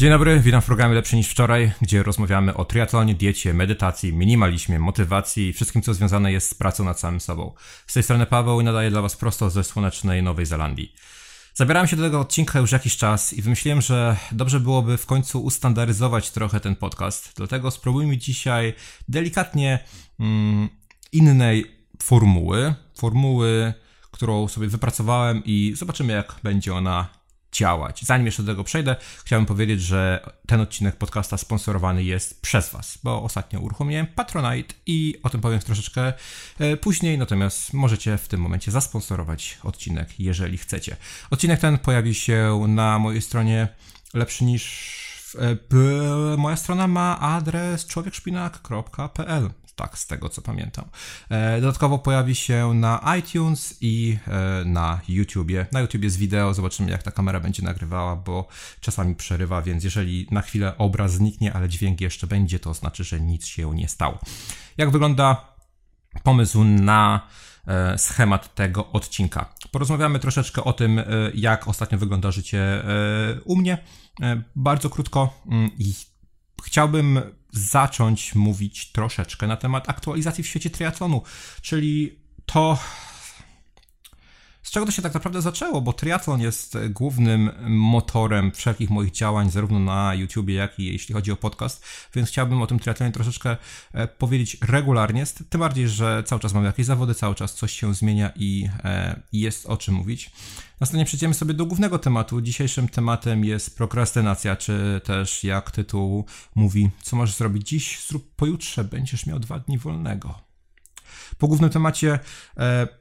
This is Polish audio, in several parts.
Dzień dobry, witam w programie Lepszy niż wczoraj, gdzie rozmawiamy o triatlonie, diecie, medytacji, minimalizmie, motywacji i wszystkim, co związane jest z pracą nad samym sobą. Z tej strony Paweł i nadaję dla Was prosto ze słonecznej Nowej Zelandii. Zabierałem się do tego odcinka już jakiś czas i wymyśliłem, że dobrze byłoby w końcu ustandaryzować trochę ten podcast. Dlatego spróbujmy dzisiaj delikatnie mm, innej formuły. Formuły, którą sobie wypracowałem i zobaczymy, jak będzie ona działać. Zanim jeszcze do tego przejdę, chciałbym powiedzieć, że ten odcinek podcasta sponsorowany jest przez Was, bo ostatnio uruchomiłem Patronite i o tym powiem troszeczkę e, później, natomiast możecie w tym momencie zasponsorować odcinek, jeżeli chcecie. Odcinek ten pojawi się na mojej stronie lepszy niż e, Moja strona ma adres człowiekszpinak.pl tak, z tego co pamiętam. E, dodatkowo pojawi się na iTunes i e, na YouTubie. Na YouTubie z wideo, zobaczymy jak ta kamera będzie nagrywała, bo czasami przerywa, więc jeżeli na chwilę obraz zniknie, ale dźwięk jeszcze będzie, to znaczy, że nic się nie stało. Jak wygląda pomysł na e, schemat tego odcinka. Porozmawiamy troszeczkę o tym, jak ostatnio wygląda życie u mnie. Bardzo krótko mm, i chciałbym zacząć mówić troszeczkę na temat aktualizacji w świecie triatlonu, czyli to, z czego to się tak naprawdę zaczęło, bo triatlon jest głównym motorem wszelkich moich działań, zarówno na YouTubie, jak i jeśli chodzi o podcast, więc chciałbym o tym triatlonie troszeczkę e, powiedzieć regularnie, tym bardziej, że cały czas mamy jakieś zawody, cały czas coś się zmienia i e, jest o czym mówić. Następnie przejdziemy sobie do głównego tematu. Dzisiejszym tematem jest prokrastynacja, czy też jak tytuł mówi, co możesz zrobić dziś, zrób pojutrze, będziesz miał dwa dni wolnego. Po głównym temacie e,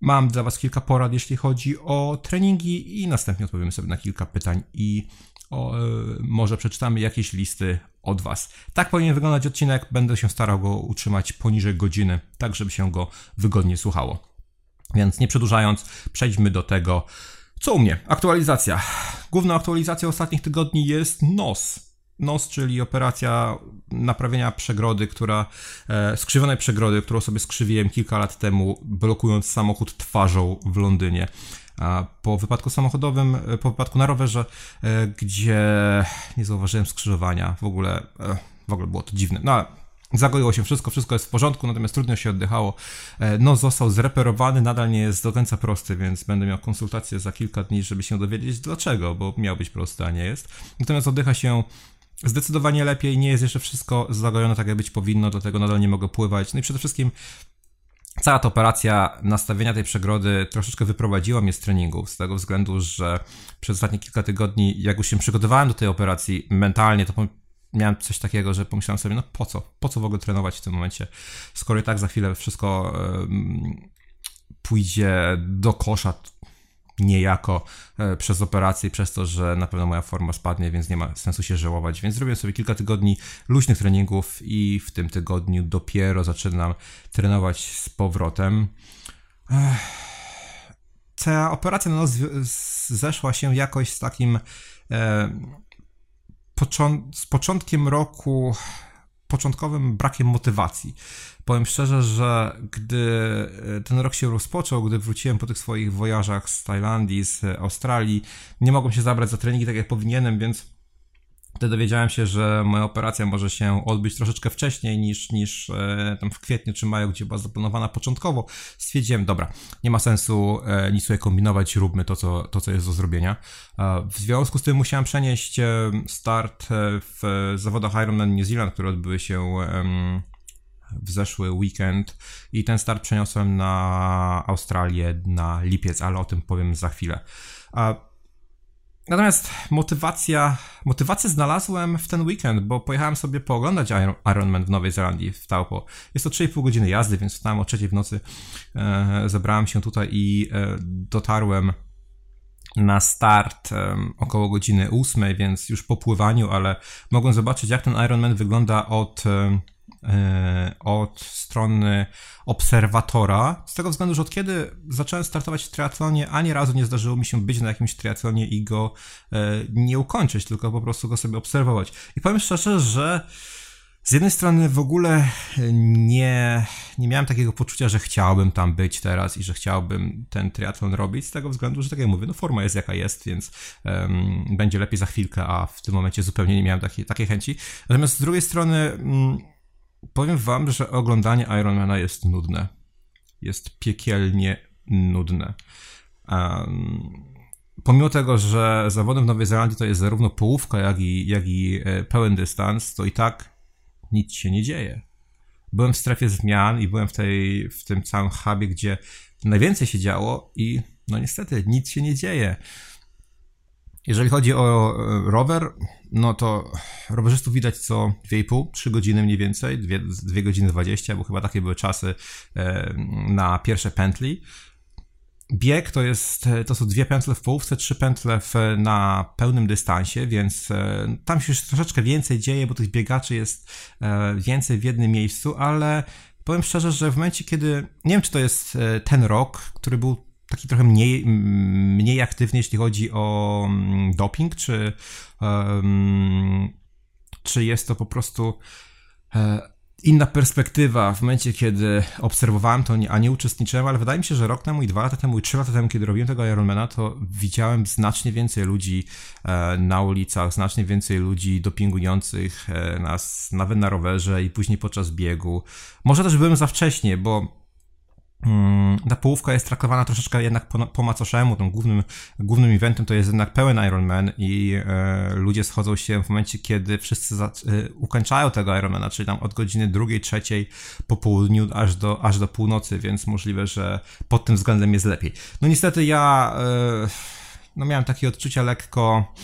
mam dla Was kilka porad, jeśli chodzi o treningi i następnie odpowiemy sobie na kilka pytań i o, e, może przeczytamy jakieś listy od Was. Tak powinien wyglądać odcinek, będę się starał go utrzymać poniżej godziny, tak żeby się go wygodnie słuchało. Więc nie przedłużając, przejdźmy do tego, co u mnie. Aktualizacja. Główną aktualizacją ostatnich tygodni jest NOS. NOS, czyli operacja naprawienia przegrody, która, e, skrzywionej przegrody, którą sobie skrzywiłem kilka lat temu, blokując samochód twarzą w Londynie. A po wypadku samochodowym, e, po wypadku na rowerze, e, gdzie nie zauważyłem skrzyżowania, w ogóle, w ogóle było to dziwne. No, Zagoiło się wszystko, wszystko jest w porządku, natomiast trudno się oddychało. No, został zreperowany, nadal nie jest do końca prosty, więc będę miał konsultację za kilka dni, żeby się dowiedzieć dlaczego, bo miał być prosty, a nie jest. Natomiast oddycha się zdecydowanie lepiej, nie jest jeszcze wszystko zagojone tak, jak być powinno, dlatego nadal nie mogę pływać. No i przede wszystkim Cała ta operacja nastawienia tej przegrody troszeczkę wyprowadziła mnie z treningu, z tego względu, że przez ostatnie kilka tygodni, jak już się przygotowałem do tej operacji mentalnie, to miałem coś takiego, że pomyślałem sobie, no po co? Po co w ogóle trenować w tym momencie? Skoro i tak za chwilę wszystko pójdzie do kosza niejako e, przez operację przez to, że na pewno moja forma spadnie, więc nie ma sensu się żałować. Więc zrobiłem sobie kilka tygodni luźnych treningów i w tym tygodniu dopiero zaczynam trenować z powrotem. Ta operacja na nos zeszła się jakoś z takim e, z początkiem roku początkowym brakiem motywacji. Powiem szczerze, że gdy e, ten rok się rozpoczął, gdy wróciłem po tych swoich wojażach z Tajlandii, z Australii, nie mogłem się zabrać za treningi tak jak powinienem, więc Wtedy dowiedziałem się, że moja operacja może się odbyć troszeczkę wcześniej niż, niż e, tam w kwietniu czy maju, gdzie była zaplanowana początkowo. Stwierdziłem, dobra, nie ma sensu e, nic sobie kombinować, róbmy to co, to, co jest do zrobienia. E, w związku z tym musiałem przenieść start w zawodach Ironman New Zealand, które odbyły się w zeszły weekend i ten start przeniosłem na Australię na lipiec, ale o tym powiem za chwilę. Natomiast motywacja, motywację znalazłem w ten weekend, bo pojechałem sobie pooglądać Ironman w Nowej Zelandii, w Taupo. Jest to 3,5 godziny jazdy, więc wstałem o 3 w nocy, e, zebrałem się tutaj i e, dotarłem na start około godziny 8, więc już po pływaniu, ale mogłem zobaczyć jak ten Ironman wygląda od, od strony obserwatora, z tego względu, że od kiedy zacząłem startować w triatlonie, ani razu nie zdarzyło mi się być na jakimś triatlonie i go e, nie ukończyć, tylko po prostu go sobie obserwować. I powiem szczerze, że z jednej strony w ogóle nie, nie miałem takiego poczucia, że chciałbym tam być teraz i że chciałbym ten triatlon robić, z tego względu, że tak jak mówię, no forma jest jaka jest, więc um, będzie lepiej za chwilkę, a w tym momencie zupełnie nie miałem takiej, takiej chęci. Natomiast z drugiej strony um, powiem wam, że oglądanie Ironmana jest nudne. Jest piekielnie nudne. Um, pomimo tego, że zawodem w Nowej Zelandii to jest zarówno połówka, jak i, jak i e, pełen dystans, to i tak nic się nie dzieje. Byłem w strefie zmian i byłem w, tej, w tym całym hubie, gdzie najwięcej się działo i no niestety nic się nie dzieje. Jeżeli chodzi o e, rower, no to rowerzystów widać co 2,5-3 godziny mniej więcej, 2, 2 godziny 20, bo chyba takie były czasy e, na pierwsze pętli. Bieg to jest, to są dwie pętle w połówce, trzy pętle w, na pełnym dystansie, więc e, tam się już troszeczkę więcej dzieje, bo tych biegaczy jest e, więcej w jednym miejscu, ale powiem szczerze, że w momencie, kiedy, nie wiem czy to jest e, ten rok, który był taki trochę mniej, mniej aktywny, jeśli chodzi o mm, doping, czy, um, czy jest to po prostu inna perspektywa w momencie, kiedy obserwowałem to, a nie uczestniczyłem, ale wydaje mi się, że rok temu i dwa lata temu i trzy lata temu, kiedy robiłem tego Ironmana, to widziałem znacznie więcej ludzi e, na ulicach, znacznie więcej ludzi dopingujących e, nas nawet na rowerze i później podczas biegu. Może też byłem za wcześnie, bo ta połówka jest traktowana troszeczkę jednak po, po macoszemu, tym głównym, głównym eventem to jest jednak pełen Ironman i e, ludzie schodzą się w momencie, kiedy wszyscy za, e, ukończają tego Ironmana, czyli tam od godziny drugiej, trzeciej po południu aż do, aż do północy, więc możliwe, że pod tym względem jest lepiej. No niestety ja e, no miałem takie odczucia lekko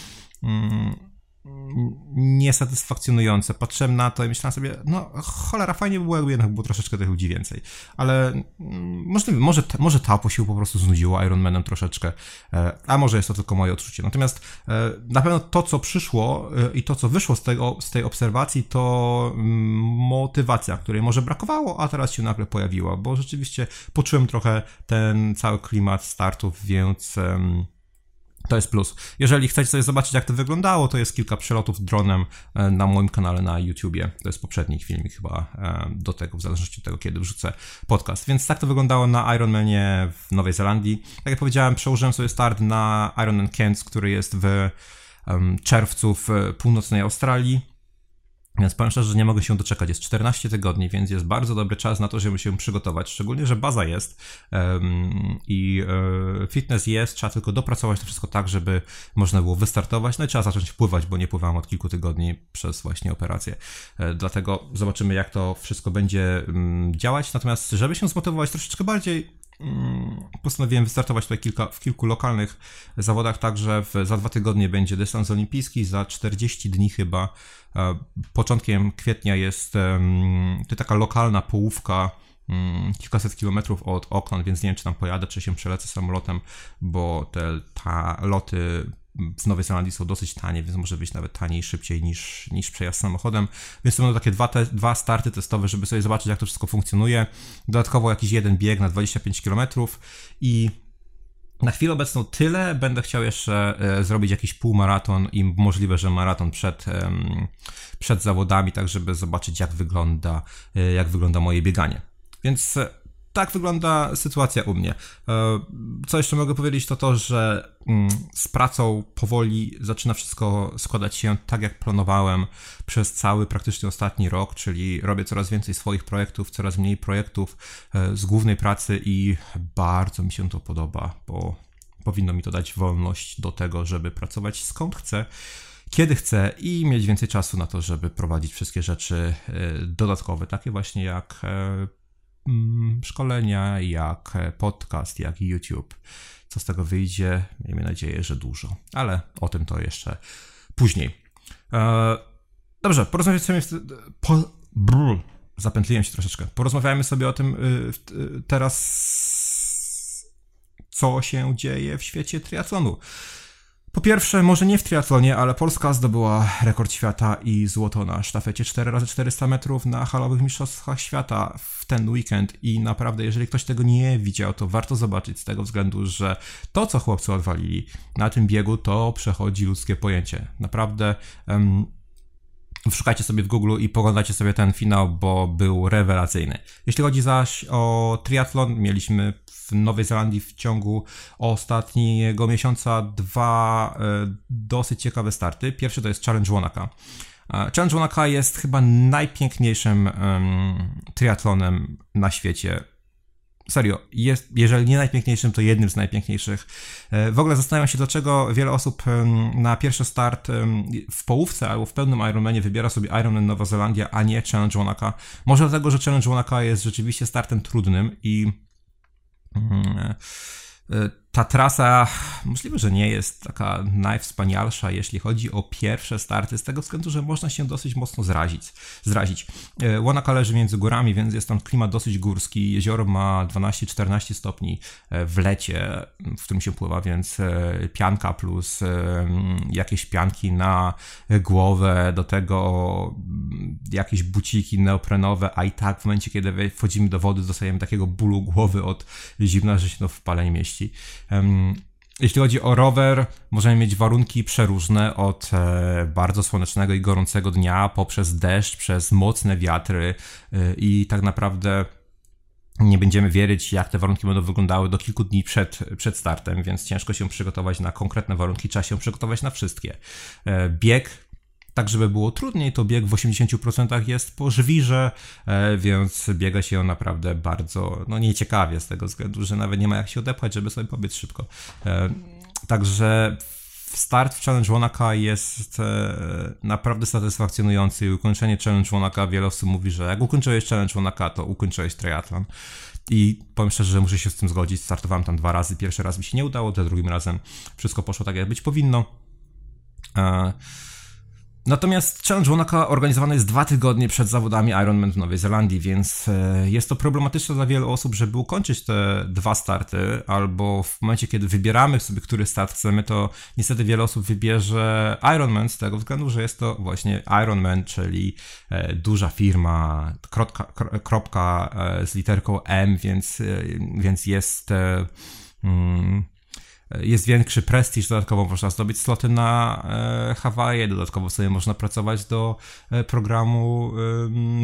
mm, niesatysfakcjonujące. Patrzyłem na to i myślałem sobie, no cholera, fajnie by było, jakby jednak było troszeczkę tych ludzi więcej. Ale mm, możliwe, może, może Tapo się po prostu znudziło Ironmanem troszeczkę, e, a może jest to tylko moje odczucie. Natomiast e, na pewno to, co przyszło e, i to, co wyszło z, tego, z tej obserwacji, to mm, motywacja, której może brakowało, a teraz się nagle pojawiła, bo rzeczywiście poczułem trochę ten cały klimat startów, więc to jest plus. Jeżeli chcecie sobie zobaczyć, jak to wyglądało, to jest kilka przelotów dronem e, na moim kanale na YouTubie. To jest poprzedni filmik chyba e, do tego, w zależności od tego, kiedy wrzucę podcast. Więc tak to wyglądało na Ironmanie w Nowej Zelandii. Tak jak powiedziałem, przełożyłem sobie start na Ironman Cairns, który jest w czerwcu w północnej Australii. Więc powiem szczerze, że nie mogę się doczekać. Jest 14 tygodni, więc jest bardzo dobry czas na to, żeby się przygotować. Szczególnie, że baza jest um, i um, fitness jest, trzeba tylko dopracować to wszystko tak, żeby można było wystartować. No i trzeba zacząć pływać, bo nie pływałem od kilku tygodni przez właśnie operację. E, dlatego zobaczymy, jak to wszystko będzie um, działać. Natomiast, żeby się zmotywować troszeczkę bardziej, postanowiłem wystartować tutaj kilka, w kilku lokalnych zawodach, także w, za dwa tygodnie będzie dystans olimpijski, za 40 dni chyba, e, początkiem kwietnia jest to taka lokalna połówka, mm, kilkaset kilometrów od Auckland, więc nie wiem, czy tam pojadę, czy się przelecę samolotem, bo te ta loty w Nowej Zelandii są dosyć tanie, więc może być nawet taniej, szybciej niż, niż przejazd samochodem. Więc to będą takie dwa, te, dwa starty testowe, żeby sobie zobaczyć, jak to wszystko funkcjonuje. Dodatkowo jakiś jeden bieg na 25 km i na chwilę obecną tyle. Będę chciał jeszcze e, zrobić jakiś półmaraton i możliwe, że maraton przed, przed zawodami, tak żeby zobaczyć, jak wygląda, e, jak wygląda moje bieganie. Więc e, tak wygląda sytuacja u mnie. E, co jeszcze mogę powiedzieć, to to, że mm, z pracą powoli zaczyna wszystko składać się tak, jak planowałem przez cały praktycznie ostatni rok, czyli robię coraz więcej swoich projektów, coraz mniej projektów e, z głównej pracy i bardzo mi się to podoba, bo powinno mi to dać wolność do tego, żeby pracować skąd chcę kiedy chcę i mieć więcej czasu na to, żeby prowadzić wszystkie rzeczy e, dodatkowe, takie właśnie jak szkolenia, jak podcast, jak YouTube. Co z tego wyjdzie? Miejmy nadzieję, że dużo, ale o tym to jeszcze później. E, dobrze, porozmawiamy sobie. Po, brr, zapętliłem się troszeczkę. Porozmawiajmy sobie o tym y, y, teraz, co się dzieje w świecie triatlonu. Po pierwsze, może nie w triatlonie, ale Polska zdobyła rekord świata i złoto na sztafecie 4x400 metrów na halowych mistrzostwach świata w ten weekend i naprawdę, jeżeli ktoś tego nie widział, to warto zobaczyć z tego względu, że to, co chłopcy odwalili na tym biegu, to przechodzi ludzkie pojęcie. Naprawdę um, Szukajcie sobie w Google i poglądajcie sobie ten finał, bo był rewelacyjny. Jeśli chodzi zaś o triatlon, mieliśmy w Nowej Zelandii w ciągu ostatniego miesiąca dwa e, dosyć ciekawe starty. Pierwszy to jest Challenge Wanaka. E, Challenge Wanaka jest chyba najpiękniejszym um, triatlonem na świecie serio, jest, jeżeli nie najpiękniejszym, to jednym z najpiękniejszych. E, w ogóle zastanawiam się, dlaczego wiele osób na pierwszy start w połówce albo w pełnym Ironmanie wybiera sobie Ironman Nowa Zelandia, a nie Challenge Wanaka. Może dlatego, że Challenge Wanaka jest rzeczywiście startem trudnym i mm, e, ta trasa możliwe, że nie jest taka najwspanialsza, jeśli chodzi o pierwsze starty, z tego względu, że można się dosyć mocno zrazić. zrazić. E, Łonaka leży między górami, więc jest tam klimat dosyć górski. Jezioro ma 12-14 stopni e, w lecie, w którym się pływa, więc e, pianka plus jakieś pianki na głowę, do tego jakieś buciki neoprenowe, a i tak w momencie, kiedy wchodzimy do wody, dostajemy takiego bólu głowy od zimna, że się to w pale nie mieści. Jeśli chodzi o rower, możemy mieć warunki przeróżne od e, bardzo słonecznego i gorącego dnia poprzez deszcz, przez mocne wiatry e, i tak naprawdę nie będziemy wierzyć, jak te warunki będą wyglądały do kilku dni przed, przed startem, więc ciężko się przygotować na konkretne warunki, trzeba się przygotować na wszystkie. E, bieg tak żeby było trudniej, to bieg w 80% jest po żwirze, e, więc biega się naprawdę bardzo no, nieciekawie z tego względu, że nawet nie ma jak się odepchać, żeby sobie pobiec szybko. E, także start w Challenge Wanaka jest e, naprawdę satysfakcjonujący i ukończenie Challenge Wanaka, wiele osób mówi, że jak ukończyłeś Challenge Wanaka, to ukończyłeś triathlon. I powiem szczerze, że muszę się z tym zgodzić. Startowałem tam dwa razy. Pierwszy raz mi się nie udało, za drugim razem wszystko poszło tak, jak być powinno. Natomiast Challenge Wanaka organizowany jest dwa tygodnie przed zawodami Ironman w Nowej Zelandii, więc e, jest to problematyczne dla wielu osób, żeby ukończyć te dwa starty, albo w momencie, kiedy wybieramy sobie, który start chcemy, to niestety wiele osób wybierze Ironman z tego względu, że jest to właśnie Ironman, czyli e, duża firma, kropka, kropka e, z literką M, więc, więc jest... Mm, jest większy prestiż, dodatkowo można zdobyć sloty na e, Hawaje, dodatkowo sobie można pracować do e, programu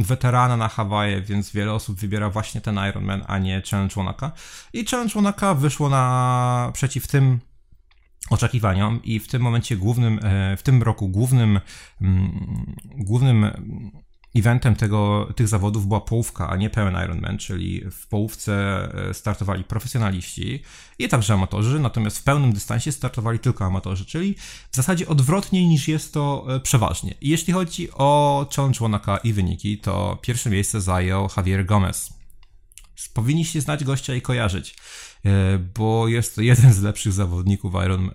weterana na Hawaje, więc wiele osób wybiera właśnie ten Ironman, a nie Challenge Wanaka. I Challenge Wanaka wyszło na przeciw tym oczekiwaniom i w tym momencie głównym, e, w tym roku głównym, głównym eventem tego, tych zawodów była połówka, a nie pełen Ironman, czyli w połówce e, startowali profesjonaliści i także amatorzy, natomiast w pełnym dystansie startowali tylko amatorzy, czyli w zasadzie odwrotnie niż jest to e, przeważnie. I jeśli chodzi o Challenge Wanaka i wyniki, to pierwsze miejsce zajął Javier Gomez. Powinniście znać gościa i kojarzyć. E, bo jest to jeden z lepszych zawodników Iron e,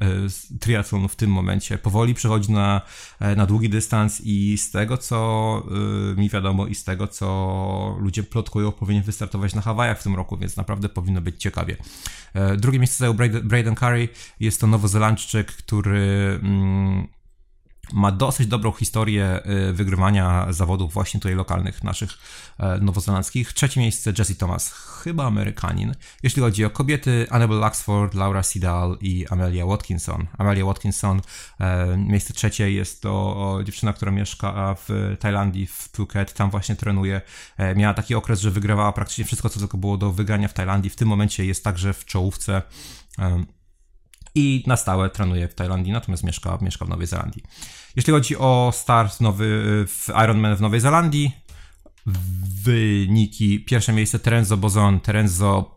triathlonu w tym momencie. Powoli przechodzi na, e, na długi dystans i z tego, co mi wiadomo i z tego, co ludzie plotkują, powinien wystartować na Hawajach w tym roku, więc naprawdę powinno być ciekawie. Drugie miejsce zajął Braden Curry. Jest to nowozelandczyk, który mm, ma dosyć dobrą historię y, wygrywania zawodów właśnie tutaj lokalnych, naszych e, nowozelandzkich. Trzecie miejsce Jesse Thomas, chyba Amerykanin. Jeśli chodzi o kobiety, Annabelle Luxford, Laura Sidal i Amelia Watkinson. Amelia Watkinson, e, miejsce trzecie jest to dziewczyna, która mieszka w Tajlandii, w Phuket, tam właśnie trenuje. E, miała taki okres, że wygrywała praktycznie wszystko, co tylko było do wygrania w Tajlandii. W tym momencie jest także w czołówce i na stałe trenuje w Tajlandii, natomiast mieszka, mieszka w Nowej Zelandii. Jeśli chodzi o start nowy w Ironman w Nowej Zelandii, wyniki, pierwsze miejsce Terenzo Bozon, Terenzo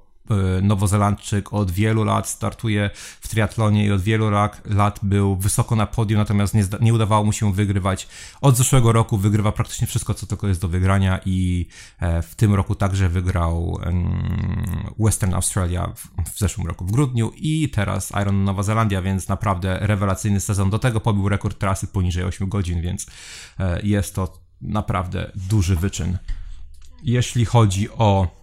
Nowozelandczyk od wielu lat startuje w triatlonie i od wielu lat był wysoko na podium, natomiast nie, nie udawało mu się wygrywać. Od zeszłego roku wygrywa praktycznie wszystko, co tylko jest do wygrania i e, w tym roku także wygrał Western Australia w zeszłym roku w grudniu i teraz Iron Nowa Zelandia, więc naprawdę rewelacyjny sezon. Do tego pobił rekord trasy poniżej 8 godzin, więc e, jest to naprawdę duży wyczyn. Jeśli chodzi o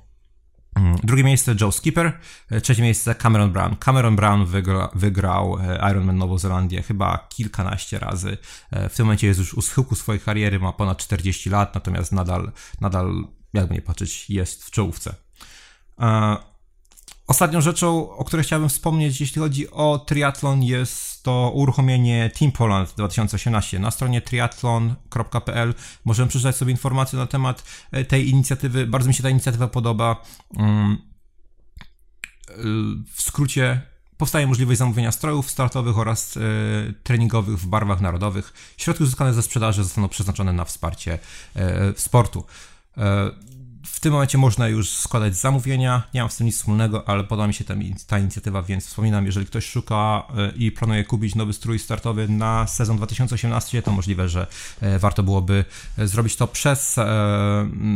drugie miejsce Joe Skipper, e, trzecie miejsce Cameron Brown. Cameron Brown wygra, wygrał e, Ironman Nową Zelandię chyba kilkanaście razy. E, w tym momencie jest już u schyłku swojej kariery, ma ponad 40 lat, natomiast nadal, nadal jakby nie patrzeć, jest w czołówce. Ostatnią rzeczą, o której chciałbym wspomnieć, jeśli chodzi o triatlon, jest to uruchomienie Team Poland 2018. Na stronie triathlon.pl możemy przeczytać sobie informacje na temat e, tej inicjatywy. Bardzo mi się ta inicjatywa podoba. Mm, w skrócie powstaje możliwość zamówienia strojów startowych oraz e, treningowych w barwach narodowych. Środki uzyskane ze sprzedaży zostaną przeznaczone na wsparcie e, sportu. W tym momencie można już składać zamówienia, nie mam z tym nic wspólnego, ale podoba mi się ta, inicjatywa, więc wspominam, jeżeli ktoś szuka e, i planuje kupić nowy strój startowy na sezon 2018, to możliwe, że e, warto byłoby e, zrobić to przez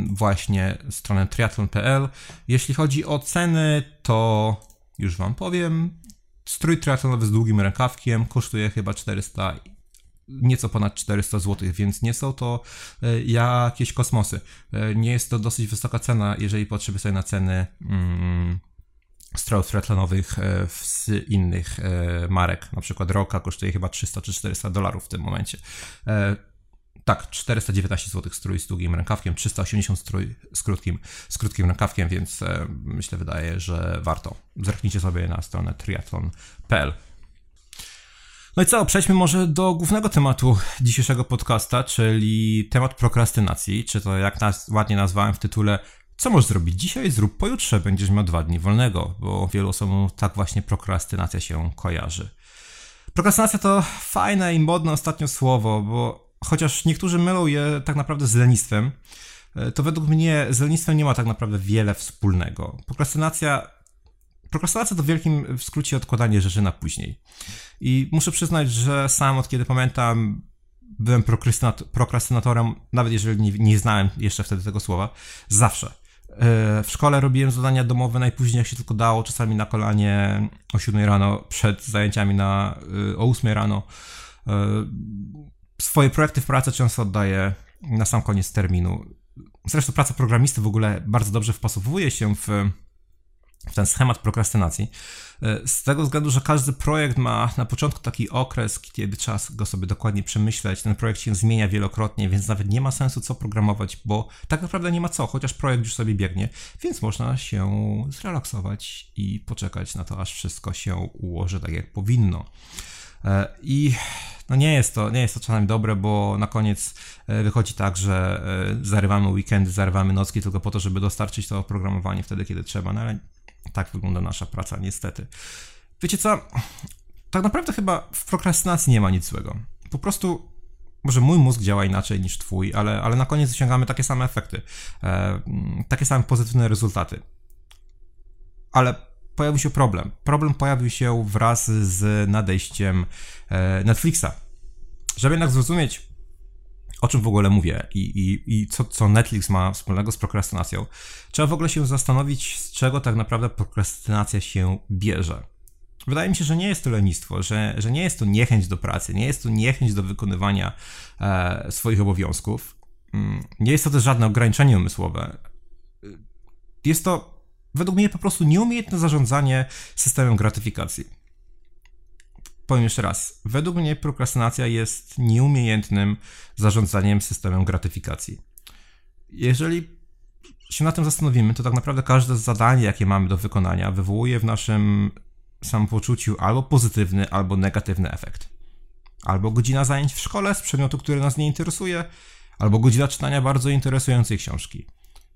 właśnie stronę triathlon.pl. Jeśli chodzi o ceny, to już Wam powiem. Strój triatlonowy z długim rękawkiem kosztuje chyba 400 nieco ponad 400 zł, więc nie są to e, jakieś kosmosy. E, nie jest to dosyć wysoka cena, jeżeli patrzymy sobie na ceny mm, strojów e, z innych marek. Na przykład Roka kosztuje chyba 300 czy 400 dolarów w tym momencie. Tak, 419 zł strój z długim rękawkiem, 380 strój z krótkim, z krótkim rękawkiem, więc myślę, wydaje, że warto. Zerknijcie sobie na stronę triathlon.pl. No i co, przejdźmy może do głównego tematu dzisiejszego podcasta, czyli temat prokrastynacji, czy to jak ładnie nazwałem w tytule co możesz zrobić dzisiaj, zrób pojutrze, będziesz miał dwa dni wolnego, bo wielu osobom tak właśnie prokrastynacja się kojarzy. Prokrastynacja to fajne i modne ostatnio słowo, bo chociaż niektórzy mylą je tak naprawdę z lenistwem, to według mnie z lenistwem nie ma tak naprawdę wiele wspólnego. Prokrastynacja Prokrastynacja to w wielkim skrócie odkładanie rzeczy na później. I muszę przyznać, że sam od kiedy pamiętam, byłem prokrastynatorem, nawet jeżeli nie, nie znałem jeszcze wtedy tego słowa, zawsze. E, w szkole robiłem zadania domowe najpóźniej jak się tylko dało, czasami na kolanie o 7 rano, przed zajęciami na, e, o 8 rano. E, swoje projekty w pracy często oddaję na sam koniec terminu. Zresztą praca programisty w ogóle bardzo dobrze wpasowuje się w w ten schemat prokrastynacji. E, z tego względu, że każdy projekt ma na początku taki okres, kiedy trzeba go sobie dokładnie przemyśleć. Ten projekt się zmienia wielokrotnie, więc nawet nie ma sensu co programować, bo tak naprawdę nie ma co, chociaż projekt już sobie biegnie, więc można się zrelaksować i poczekać na to, aż wszystko się ułoży tak jak powinno. E, I no nie jest to, nie jest to czasami dobre, bo na koniec e, wychodzi tak, że zarywamy weekendy, zarywamy nocki tylko po to, żeby dostarczyć to oprogramowanie wtedy, kiedy trzeba, no ale tak wygląda nasza praca, niestety. Wiecie co? Tak naprawdę chyba w prokrastynacji nie ma nic złego. Po prostu może mój mózg działa inaczej niż twój, ale, ale na koniec osiągamy takie same efekty, e, takie same pozytywne rezultaty. Ale pojawił się problem. Problem pojawił się wraz z nadejściem e, Netflixa. Żeby jednak zrozumieć, o czym w ogóle mówię i, i, i co, co Netflix ma wspólnego z prokrastynacją, trzeba w ogóle się zastanowić, z czego tak naprawdę prokrastynacja się bierze. Wydaje mi się, że nie jest to lenistwo, że, że nie jest to niechęć do pracy, nie jest to niechęć do wykonywania e, swoich obowiązków, mm, nie jest to też żadne ograniczenie umysłowe. Jest to według mnie po prostu nieumiejętne zarządzanie systemem gratyfikacji powiem jeszcze raz. Według mnie prokrastynacja jest nieumiejętnym zarządzaniem systemem gratyfikacji. Jeżeli się na tym zastanowimy, to tak naprawdę każde zadanie, jakie mamy do wykonania, wywołuje w naszym samopoczuciu albo pozytywny, albo negatywny efekt. Albo godzina zajęć w szkole z przedmiotu, który nas nie interesuje, albo godzina czytania bardzo interesującej książki.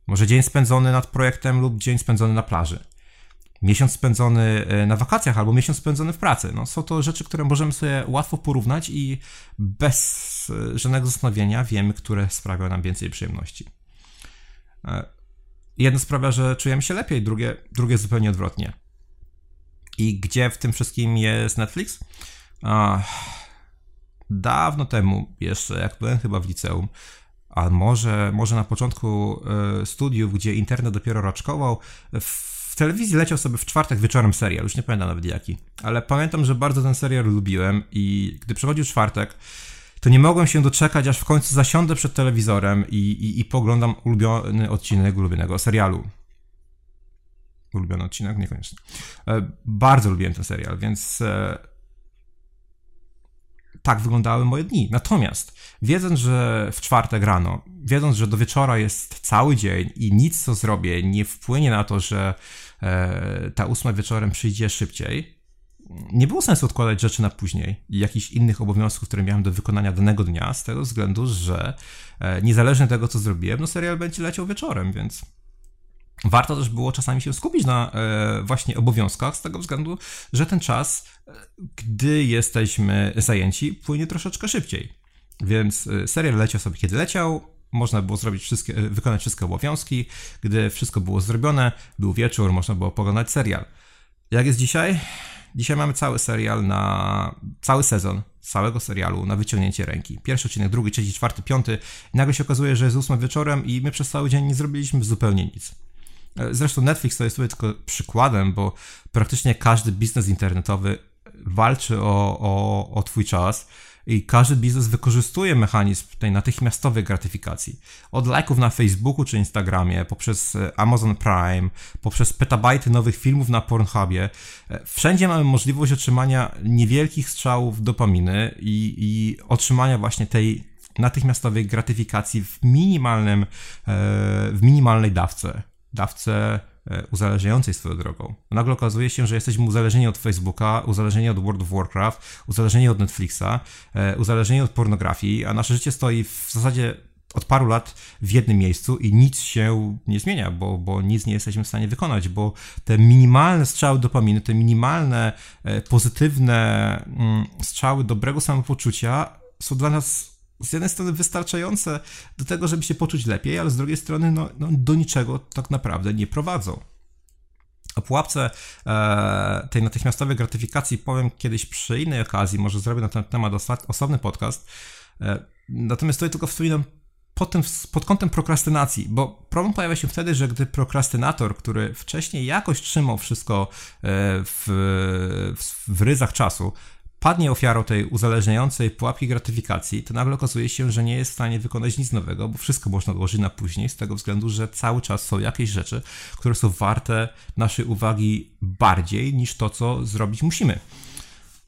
Może dzień spędzony nad projektem lub dzień spędzony na plaży miesiąc spędzony e, na wakacjach albo miesiąc spędzony w pracy. No, są to rzeczy, które możemy sobie łatwo porównać i bez e, żadnego zastanowienia wiemy, które sprawiają nam więcej przyjemności. E, jedno sprawia, że czujemy się lepiej, drugie, drugie zupełnie odwrotnie. I gdzie w tym wszystkim jest Netflix? dawno temu, jeszcze jak byłem chyba w liceum, a może, może na początku studiów, gdzie internet dopiero raczkował, w w telewizji leciał sobie w czwartek wieczorem serial, już nie pamiętam nawet jaki, ale pamiętam, że bardzo ten serial lubiłem i gdy przychodził czwartek, to nie mogłem się doczekać, aż w końcu zasiądę przed telewizorem i, i, i poglądam ulubiony odcinek ulubionego serialu. ulubiony odcinek, niekoniecznie. E, bardzo lubiłem ten serial, więc e, tak wyglądały moje dni. Natomiast wiedząc, że w czwartek rano, wiedząc, że do wieczora jest cały dzień i nic co zrobię nie wpłynie na to, że e, ta ósma wieczorem przyjdzie szybciej, nie było sensu odkładać rzeczy na później i jakichś innych obowiązków, które miałem do wykonania danego dnia, z tego względu, że e, niezależnie od tego, co zrobiłem, no serial będzie leciał wieczorem, więc warto też było czasami się skupić na e, właśnie obowiązkach, z tego względu, że ten czas, e, gdy jesteśmy zajęci, płynie troszeczkę szybciej. Więc serial leciał sobie, kiedy leciał, można było zrobić wszystkie, wykonać wszystkie obowiązki. Gdy wszystko było zrobione, był wieczór, można było poglądać serial. Jak jest dzisiaj? Dzisiaj mamy cały serial na. cały sezon całego serialu na wyciągnięcie ręki. Pierwszy odcinek, drugi, trzeci, czwarty, piąty. I nagle się okazuje, że jest ósma wieczorem i my przez cały dzień nie zrobiliśmy zupełnie nic. Zresztą Netflix to jest tutaj tylko przykładem, bo praktycznie każdy biznes internetowy walczy o, o, o twój czas i każdy biznes wykorzystuje mechanizm tej natychmiastowej gratyfikacji. Od lajków na Facebooku czy Instagramie, poprzez e, Amazon Prime, poprzez petabajty nowych filmów na Pornhubie. E, wszędzie mamy możliwość otrzymania niewielkich strzałów dopaminy i, i otrzymania właśnie tej natychmiastowej gratyfikacji w minimalnym, e, w minimalnej dawce. Dawce uzależniającej swoją drogą. Nagle okazuje się, że jesteśmy uzależnieni od Facebooka, uzależnieni od World of Warcraft, uzależnieni od Netflixa, e, uzależnieni od pornografii, a nasze życie stoi w zasadzie od paru lat w jednym miejscu i nic się nie zmienia, bo, bo nic nie jesteśmy w stanie wykonać, bo te minimalne strzały dopaminy, te minimalne e, pozytywne mm, strzały dobrego samopoczucia są dla nas z jednej strony wystarczające do tego, żeby się poczuć lepiej, ale z drugiej strony no, no do niczego tak naprawdę nie prowadzą. O pułapce e, tej natychmiastowej gratyfikacji powiem kiedyś przy innej okazji, może zrobię na ten temat osobny podcast. E, natomiast tutaj tylko wspominam pod, tym, pod kątem prokrastynacji, bo problem pojawia się wtedy, że gdy prokrastynator, który wcześniej jakoś trzymał wszystko e, w, w, w ryzach czasu, padnie ofiarą tej uzależniającej pułapki gratyfikacji, to nagle okazuje się, że nie jest w stanie wykonać nic nowego, bo wszystko można odłożyć na później, z tego względu, że cały czas są jakieś rzeczy, które są warte naszej uwagi bardziej niż to, co zrobić musimy.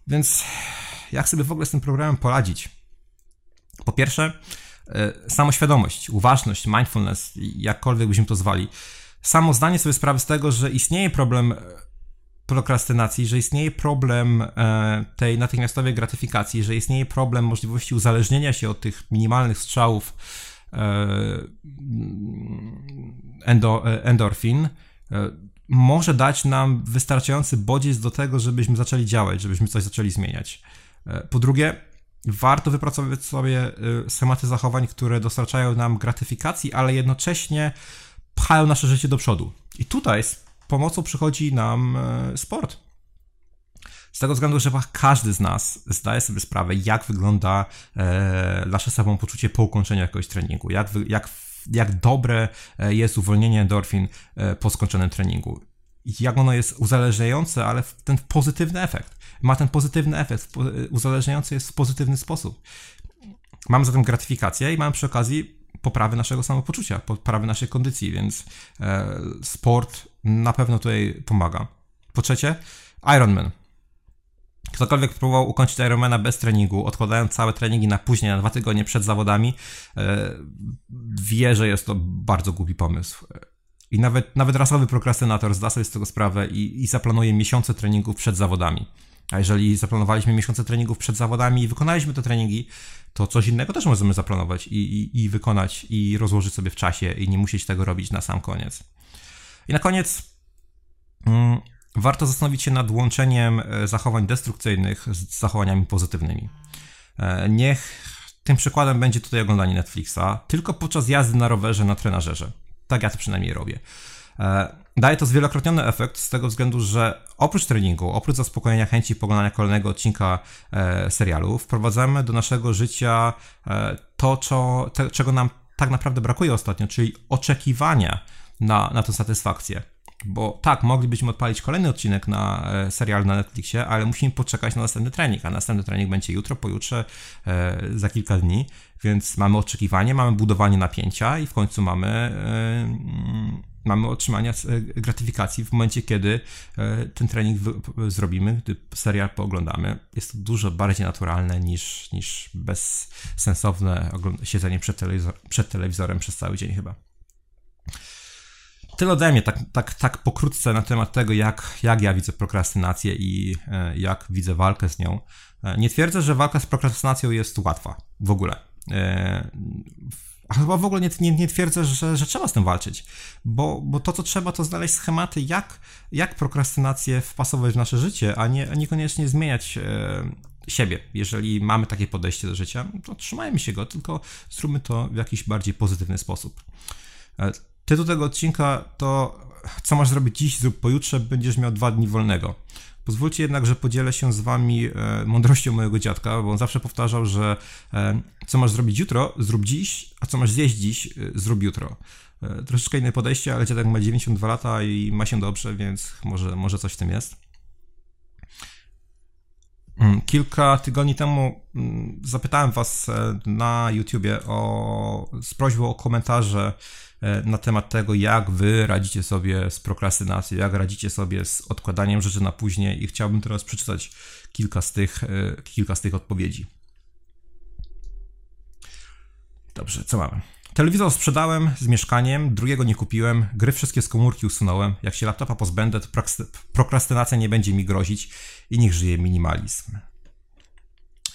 Więc jak sobie w ogóle z tym programem poradzić? Po pierwsze, e, samoświadomość, uważność, mindfulness, jakkolwiek byśmy to zwali. Samo zdanie sobie sprawy z tego, że istnieje problem prokrastynacji, że istnieje problem e, tej natychmiastowej gratyfikacji, że istnieje problem możliwości uzależnienia się od tych minimalnych strzałów e, endo, e, endorfin, może dać nam wystarczający bodziec do tego, żebyśmy zaczęli działać, żebyśmy coś zaczęli zmieniać. Po drugie, warto wypracować sobie schematy zachowań, które dostarczają nam gratyfikacji, ale jednocześnie pchają nasze życie do przodu. I tutaj pomocą przychodzi nam e, sport. Z tego względu, że każdy z nas zdaje sobie sprawę, jak wygląda e, nasze samopoczucie po ukończeniu jakiegoś treningu, jak, jak, jak dobre e, jest uwolnienie endorfin po skończonym treningu. Jak ono jest uzależniające, ale ten pozytywny efekt. Ma ten pozytywny efekt, uzależniający jest w pozytywny sposób. Mamy zatem gratyfikację i mamy przy okazji poprawy naszego samopoczucia, poprawy naszej kondycji, więc sport na pewno tutaj pomaga. Po trzecie, Ironman. Ktokolwiek próbował ukończyć Ironmana bez treningu, odkładając całe treningi na później, na dwa tygodnie przed zawodami, e, wie, że jest to bardzo głupi pomysł. I nawet, nawet rasowy prokrastynator zda sobie z tego sprawę i, i zaplanuje miesiące treningów przed zawodami. A jeżeli zaplanowaliśmy miesiące treningów przed zawodami i wykonaliśmy te treningi, to coś innego też możemy zaplanować i, i, i wykonać i rozłożyć sobie w czasie i nie musieć tego robić na sam koniec. I na koniec mm, warto zastanowić się nad łączeniem e, zachowań destrukcyjnych z zachowaniami pozytywnymi. E, niech tym przykładem będzie tutaj oglądanie Netflixa tylko podczas jazdy na rowerze na trenażerze. Tak ja to przynajmniej robię. E, daje to zwielokrotniony efekt z tego względu, że oprócz treningu, oprócz zaspokojenia chęci poglądania kolejnego odcinka serialu, wprowadzamy do naszego życia to, czego nam tak naprawdę brakuje ostatnio, czyli oczekiwania na, na tę satysfakcję. Bo tak, moglibyśmy odpalić kolejny odcinek na e, serial na Netflixie, ale musimy poczekać na następny trening, a następny trening będzie jutro, pojutrze, e, za kilka dni, więc mamy oczekiwanie, mamy budowanie napięcia i w końcu mamy, e, mm, mamy otrzymanie gratyfikacji w momencie, kiedy e, ten trening w, zrobimy, gdy serial pooglądamy. Jest to dużo bardziej naturalne niż, niż bezsensowne siedzenie przed, telewizor, przed telewizorem przez cały dzień chyba. Tyle ode mnie, tak, tak, tak pokrótce na temat tego, jak, jak ja widzę prokrastynację i e, jak widzę walkę z nią. E, nie twierdzę, że walka z prokrastynacją jest łatwa w ogóle. E, a chyba w ogóle nie, nie, nie twierdzę, że, że trzeba z tym walczyć, bo, bo to, co trzeba, to znaleźć schematy, jak, jak prokrastynację wpasować w nasze życie, a, nie, a niekoniecznie zmieniać siebie. Jeżeli mamy takie podejście do życia, to trzymajmy się go, tylko zróbmy to w jakiś bardziej pozytywny sposób. Tytuł tego odcinka to co masz zrobić dziś, zrób pojutrze, będziesz miał dwa dni wolnego. Pozwólcie jednak, że podzielę się z wami e, mądrością mojego dziadka, bo on zawsze powtarzał, że e, co masz zrobić jutro, zrób dziś, a co masz zjeść dziś, e, zrób jutro. Troszeczkę inne podejście, ale dziadek ma 92 lata i ma się dobrze, więc może, może coś w tym jest. Mm, kilka tygodni temu mm, zapytałem Was na YouTubie o, z prośbą o komentarze E, na temat tego, jak wy radzicie sobie z prokrastynacją, jak radzicie sobie z odkładaniem rzeczy na później i chciałbym teraz przeczytać kilka z tych, e, kilka z tych odpowiedzi. Dobrze, co mamy? Telewizor sprzedałem z mieszkaniem, drugiego nie kupiłem, gry wszystkie z komórki usunąłem. Jak się laptopa pozbędę, to prokrastynacja nie będzie mi grozić i niech żyje minimalizm.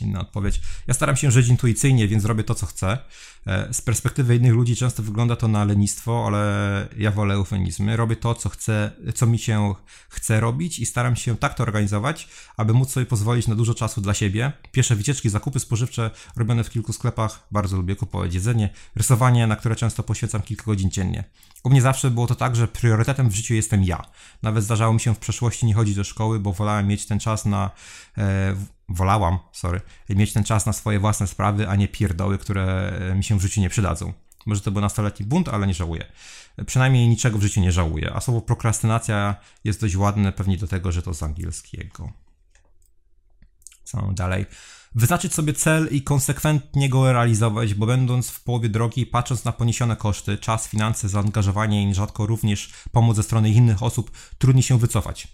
Inna odpowiedź. Ja staram się żyć intuicyjnie, więc robię to, co chcę. E, z perspektywy innych ludzi często wygląda to na lenistwo, ale ja wolę eufemizmy. Robię to, co chcę, co mi się chce robić i staram się tak to organizować, aby móc sobie pozwolić na dużo czasu dla siebie. Pierwsze wycieczki, zakupy spożywcze robione w kilku sklepach. Bardzo lubię kupować jedzenie. Rysowanie, na które często poświęcam kilka godzin dziennie. U mnie zawsze było to tak, że priorytetem w życiu jestem ja. Nawet zdarzało mi się w przeszłości nie chodzić do szkoły, bo wolałem mieć ten czas na e, wolałam, sorry, mieć ten czas na swoje własne sprawy, a nie pierdoły, które e, mi się w życiu nie przydadzą. Może to był nastoletni bunt, ale nie żałuję. Przynajmniej niczego w życiu nie żałuję. A słowo prokrastynacja jest dość ładne, pewnie do tego, że to z angielskiego. Co dalej? Wyznaczyć sobie cel i konsekwentnie go realizować, bo będąc w połowie drogi, patrząc na poniesione koszty, czas, finanse, zaangażowanie i nierzadko również pomoc ze strony innych osób, trudni się wycofać.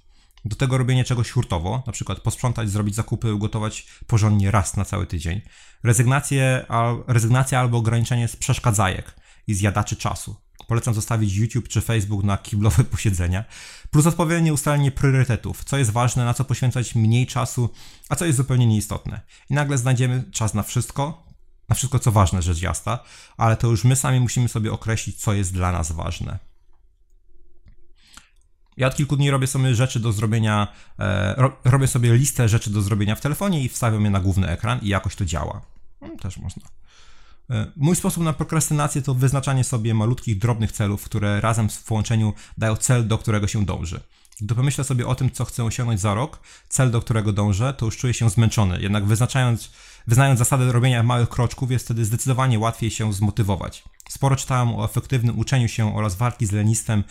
Do tego robienie czegoś hurtowo, na przykład posprzątać, zrobić zakupy, ugotować porządnie raz na cały tydzień. Rezygnację, al, rezygnacja albo ograniczenie z przeszkadzajek i zjadaczy czasu. Polecam zostawić YouTube czy Facebook na kiblowe posiedzenia. Plus odpowiednie ustalenie priorytetów, co jest ważne, na co poświęcać mniej czasu, a co jest zupełnie nieistotne. I nagle znajdziemy czas na wszystko, na wszystko co ważne, rzecz jasna, ale to już my sami musimy sobie określić, co jest dla nas ważne. Ja od kilku dni robię sobie rzeczy do zrobienia, e, ro, robię sobie listę rzeczy do zrobienia w telefonie i wstawiam je na główny ekran i jakoś to działa. No, też można. E, mój sposób na prokrastynację to wyznaczanie sobie malutkich, drobnych celów, które razem w połączeniu dają cel, do którego się dąży. Gdy pomyślę sobie o tym, co chcę osiągnąć za rok, cel, do którego dążę, to już czuję się zmęczony. Jednak wyznaczając, wyznając zasadę robienia małych kroczków, jest wtedy zdecydowanie łatwiej się zmotywować. Sporo czytałem o efektywnym uczeniu się oraz walki z lenistwem,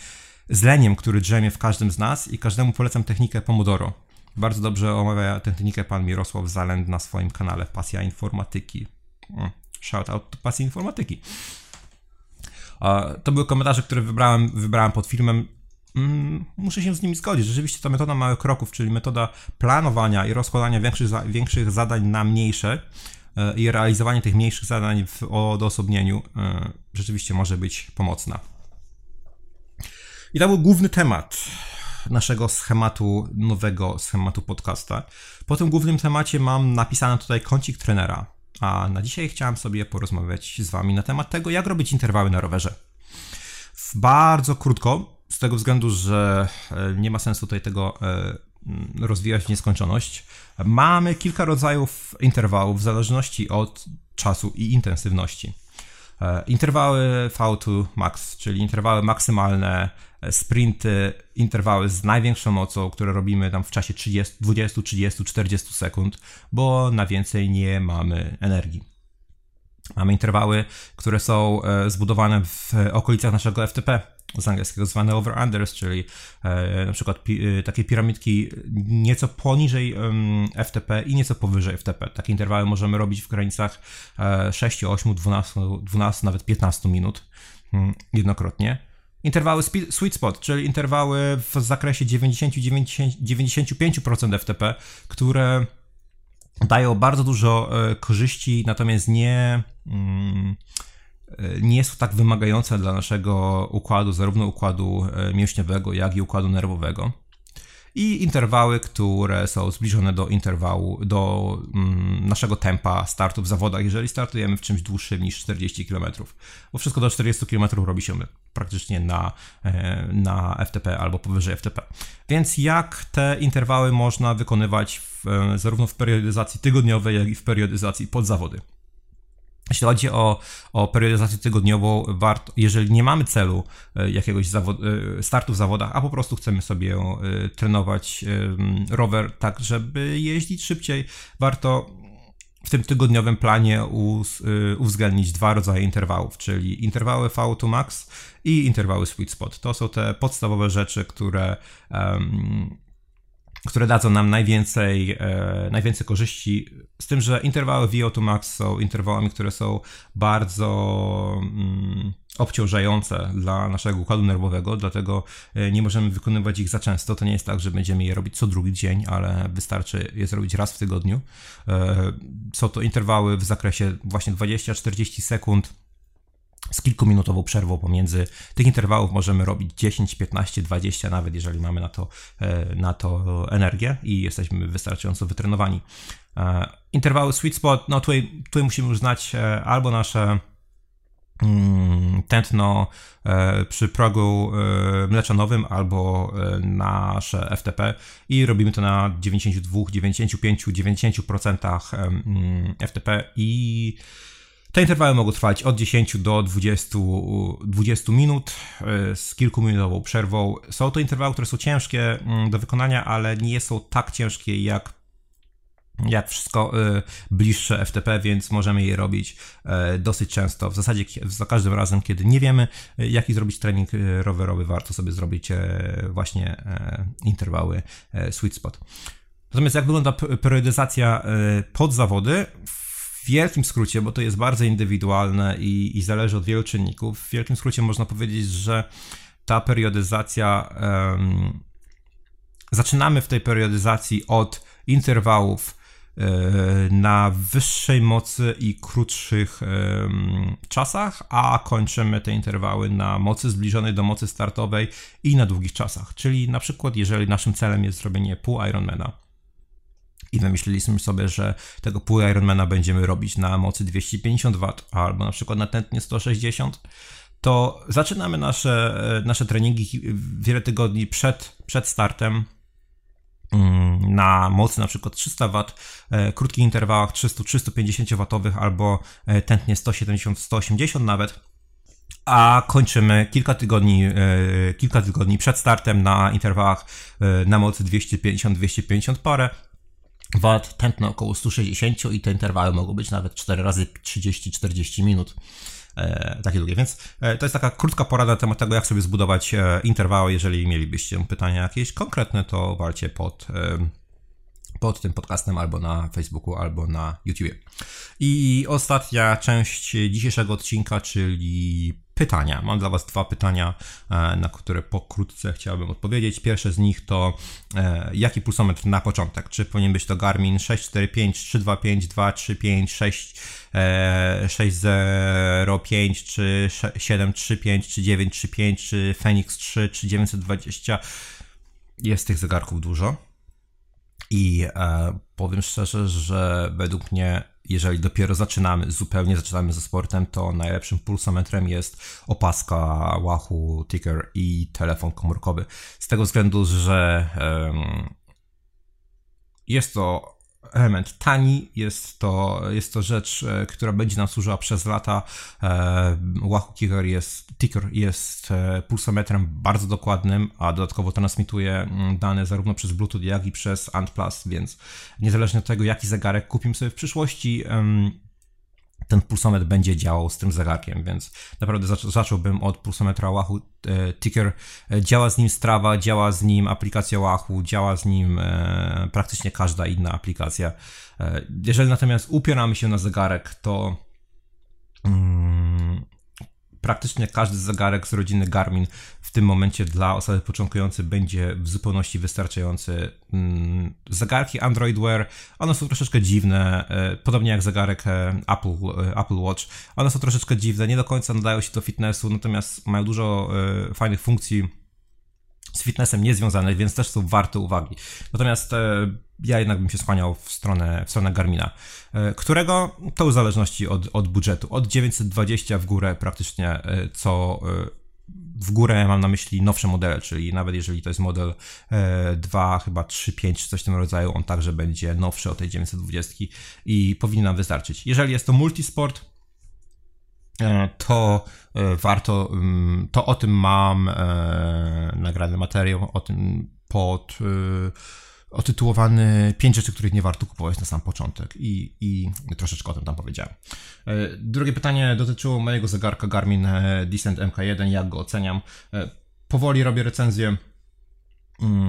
z leniem, który drzemie w każdym z nas i każdemu polecam technikę Pomodoro. Bardzo dobrze omawia tę technikę pan Mirosław Zalend na swoim kanale Pasja Informatyki. Mm, shout out to Pasji Informatyki. To były komentarze, które wybrałem, wybrałem pod filmem. Mm, muszę się z nimi zgodzić. Rzeczywiście ta metoda małych kroków, czyli metoda planowania i rozkładania większych, większych zadań na mniejsze e, i realizowanie tych mniejszych zadań w odosobnieniu e, rzeczywiście może być pomocna. I to był główny temat naszego schematu, nowego schematu podcasta. Po tym głównym temacie mam napisane tutaj kącik trenera, a na dzisiaj chciałem sobie porozmawiać z Wami na temat tego, jak robić interwały na rowerze. Bardzo krótko, z tego względu, że e, nie ma sensu tutaj tego e, rozwijać w nieskończoność. Mamy kilka rodzajów interwałów w zależności od czasu i intensywności. E, interwały V2 max, czyli interwały maksymalne, sprinty, interwały z największą mocą, które robimy tam w czasie 30, 20, 30, 40 sekund, bo na więcej nie mamy energii. Mamy interwały, które są e, zbudowane w okolicach naszego FTP, z angielskiego zwane over-unders, czyli e, na przykład pi, e, takie piramidki nieco poniżej FTP i nieco powyżej FTP. Takie interwały możemy robić w granicach e, 6, 8, 12, 12, nawet 15 minut mm, jednokrotnie. Interwały sweet spot, czyli interwały w zakresie 90-95% FTP, które dają bardzo dużo e, korzyści, natomiast nie, mm, e, nie są tak wymagające dla naszego układu, zarówno układu e, mięśniowego, jak i układu nerwowego i interwały, które są zbliżone do interwału, do mm, naszego tempa startu w zawodach, jeżeli startujemy w czymś dłuższym niż 40 km. Bo wszystko do 40 km robi się praktycznie na, e, na FTP albo powyżej FTP. Więc jak te interwały można wykonywać w, e, zarówno w periodyzacji tygodniowej, jak i w periodyzacji pod zawody? Jeśli chodzi o, o periodyzację tygodniową, warto, jeżeli nie mamy celu e, jakiegoś e, startu w zawodach, a po prostu chcemy sobie e, trenować rower tak, żeby jeździć szybciej, warto w tym tygodniowym planie uwzględnić dwa rodzaje interwałów, czyli interwały V2 Max i interwały Sweet Spot. To są te podstawowe rzeczy, które um, które dadzą nam najwięcej, e, najwięcej korzyści, z tym, że interwały VO2 max są interwałami, które są bardzo mm, obciążające dla naszego układu nerwowego, dlatego e, nie możemy wykonywać ich za często. To nie jest tak, że będziemy je robić co drugi dzień, ale wystarczy je zrobić raz w tygodniu. E, są to interwały w zakresie właśnie 20-40 sekund z kilkuminutową przerwą pomiędzy tych interwałów możemy robić 10, 15, 20, nawet jeżeli mamy na to, e, na to energię i jesteśmy wystarczająco wytrenowani. E, interwały sweet spot, no tutaj, tutaj musimy już znać e, albo nasze mm, tętno przy progu mleczanowym albo nasze FTP i robimy to na 92, 95, 90% FTP i te interwały mogą trwać od 10 do 20, 20 minut e, z kilkuminutową przerwą. Są to interwały, które są ciężkie mm, do wykonania, ale nie są tak ciężkie jak jak wszystko e, bliższe FTP, więc możemy je robić e, dosyć często. W zasadzie za każdym razem, kiedy nie wiemy, jaki zrobić trening rowerowy, warto sobie zrobić właśnie interwały sweet spot. Natomiast jak wygląda periodyzacja pod zawody? Wielkim skrócie, bo to jest bardzo indywidualne i, i zależy od wielu czynników, w wielkim skrócie można powiedzieć, że ta periodyzacja. Um, zaczynamy w tej periodyzacji od interwałów e, na wyższej mocy i krótszych czasach, a kończymy te interwały na mocy zbliżonej do mocy startowej i na długich czasach. Czyli na przykład, jeżeli naszym celem jest zrobienie pół Ironmana, i wymyśliliśmy sobie, że tego pół Ironmana będziemy robić na mocy 250 W albo na przykład na tętnie 160 to zaczynamy nasze, nasze treningi wiele tygodni przed, przed startem mm, na mocy na przykład 300 W, e, krótkich interwałach 300-350 W albo e, tętnie 170-180 nawet, a kończymy kilka tygodni, e, kilka tygodni przed startem na interwałach na mocy 250-250 parę Wad tętno około 160 i te interwały mogą być nawet 4 razy 30-40 minut. E, takie długie, więc e, to jest taka krótka porada na temat tego, jak sobie zbudować e, interwały. Jeżeli mielibyście pytania jakieś konkretne, to walcie pod, e, pod tym podcastem albo na Facebooku, albo na YouTube. I ostatnia część dzisiejszego odcinka, czyli pytania. Mam dla Was dwa pytania, e, na które pokrótce chciałbym odpowiedzieć. Pierwsze z nich to e, jaki pulsometr na początek? Czy powinien być to Garmin 645, 325, 235, 6, 605, czy 735, czy 935, czy Phoenix 3, czy 920? Jest tych zegarków dużo. I e, powiem szczerze, że według mnie jeżeli dopiero zaczynamy, zupełnie zaczynamy ze sportem, to najlepszym pulsometrem jest opaska Wahoo Ticker i telefon komórkowy. Z tego względu, że um, jest to element tani, jest to, jest to rzecz, e, która będzie nam służyła przez lata. E, Wahoo Ticker jest, Ticker jest e, pulsometrem bardzo dokładnym, a dodatkowo transmituje mm, dane zarówno przez Bluetooth, jak i przez ANT+, więc niezależnie od tego, jaki zegarek kupimy sobie w przyszłości, ten pulsometr będzie działał z tym zegarkiem, więc naprawdę zacząłbym od pulsometra Wahoo e, Ticker. E, działa z nim Strava, działa z nim aplikacja Wahoo, działa z nim e, praktycznie każda inna aplikacja. Jeżeli natomiast upieramy się na zegarek, to mm, praktycznie każdy zegarek z rodziny Garmin w tym momencie dla osoby początkującej będzie w zupełności wystarczający. Mm, zegarki Android Wear, one są troszeczkę dziwne, e, podobnie jak zegarek e, Apple, e, Apple Watch. One są troszeczkę dziwne, nie do końca nadają się do fitnessu, natomiast mają dużo fajnych funkcji z fitnessem niezwiązane, więc też są warte uwagi. Natomiast ja jednak bym się skłaniał w stronę, w stronę Garmina, e, którego to w zależności od, od budżetu. Od 920 w górę praktycznie e, co e, w górę mam na myśli nowsze modele, czyli nawet jeżeli to jest model 2, chyba 3, 5 czy coś w tym rodzaju, on także będzie nowszy od tej 920 i powinien nam wystarczyć. Jeżeli jest to multisport, to warto, mm, to o tym mam nagrany materiał, o tym pod otytułowany pięć rzeczy, których nie warto kupować na sam początek i, i troszeczkę o tym tam powiedziałem. E, drugie pytanie dotyczyło mojego zegarka Garmin e, Descent MK1, jak go oceniam. E, powoli robię recenzję Mm,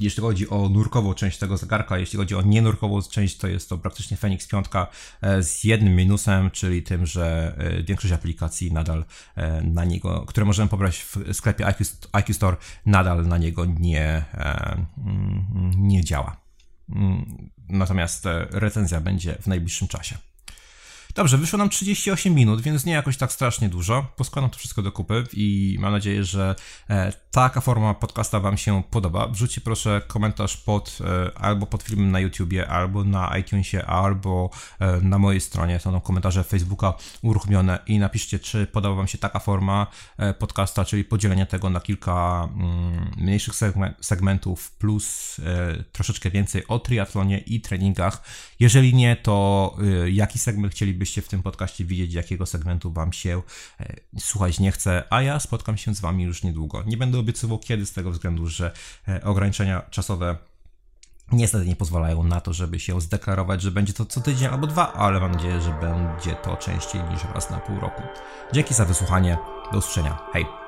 jeśli chodzi o nurkową część tego zegarka, jeśli chodzi o nienurkową część, to jest to praktycznie Fenix 5 e, z jednym minusem, czyli tym, że e, większość aplikacji nadal e, na niego, które możemy pobrać w sklepie IQ, Store, nadal na niego nie, mm, nie działa. Mm, natomiast recenzja będzie w najbliższym czasie. Dobrze, wyszło nam 38 minut, więc nie jakoś tak strasznie dużo. Poskładam to wszystko do kupy i mam nadzieję, że e, taka forma podcasta Wam się podoba. Wrzućcie proszę komentarz pod e, albo pod filmem na YouTubie, albo na iTunesie, albo e, na mojej stronie. Są tam komentarze Facebooka uruchomione i napiszcie, czy podoba Wam się taka forma podcasta, czyli podzielenie tego na kilka mm, mniejszych segmentów plus troszeczkę więcej o triatlonie i treningach. Jeżeli nie, to jaki segment chcielibyście w tym podcaście widzieć, jakiego segmentu Wam się e, słuchać nie chce, a ja spotkam się z Wami już niedługo. Nie będę obiecywał kiedy z tego względu, że e, ograniczenia czasowe niestety nie pozwalają na to, żeby się zdeklarować, że będzie to co tydzień albo dwa, ale mam nadzieję, że będzie to częściej niż raz na pół roku. Dzięki za wysłuchanie. Do usłyszenia. Hej!